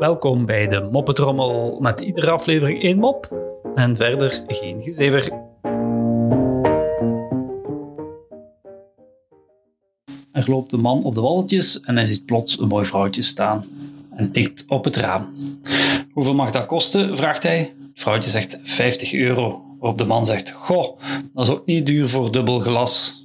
Welkom bij de Moppetrommel met iedere aflevering één mop en verder geen gezever. Er loopt een man op de walletjes en hij ziet plots een mooi vrouwtje staan en tikt op het raam. Hoeveel mag dat kosten? vraagt hij. Het vrouwtje zegt 50 euro. Waarop de man zegt: Goh, dat is ook niet duur voor dubbel glas.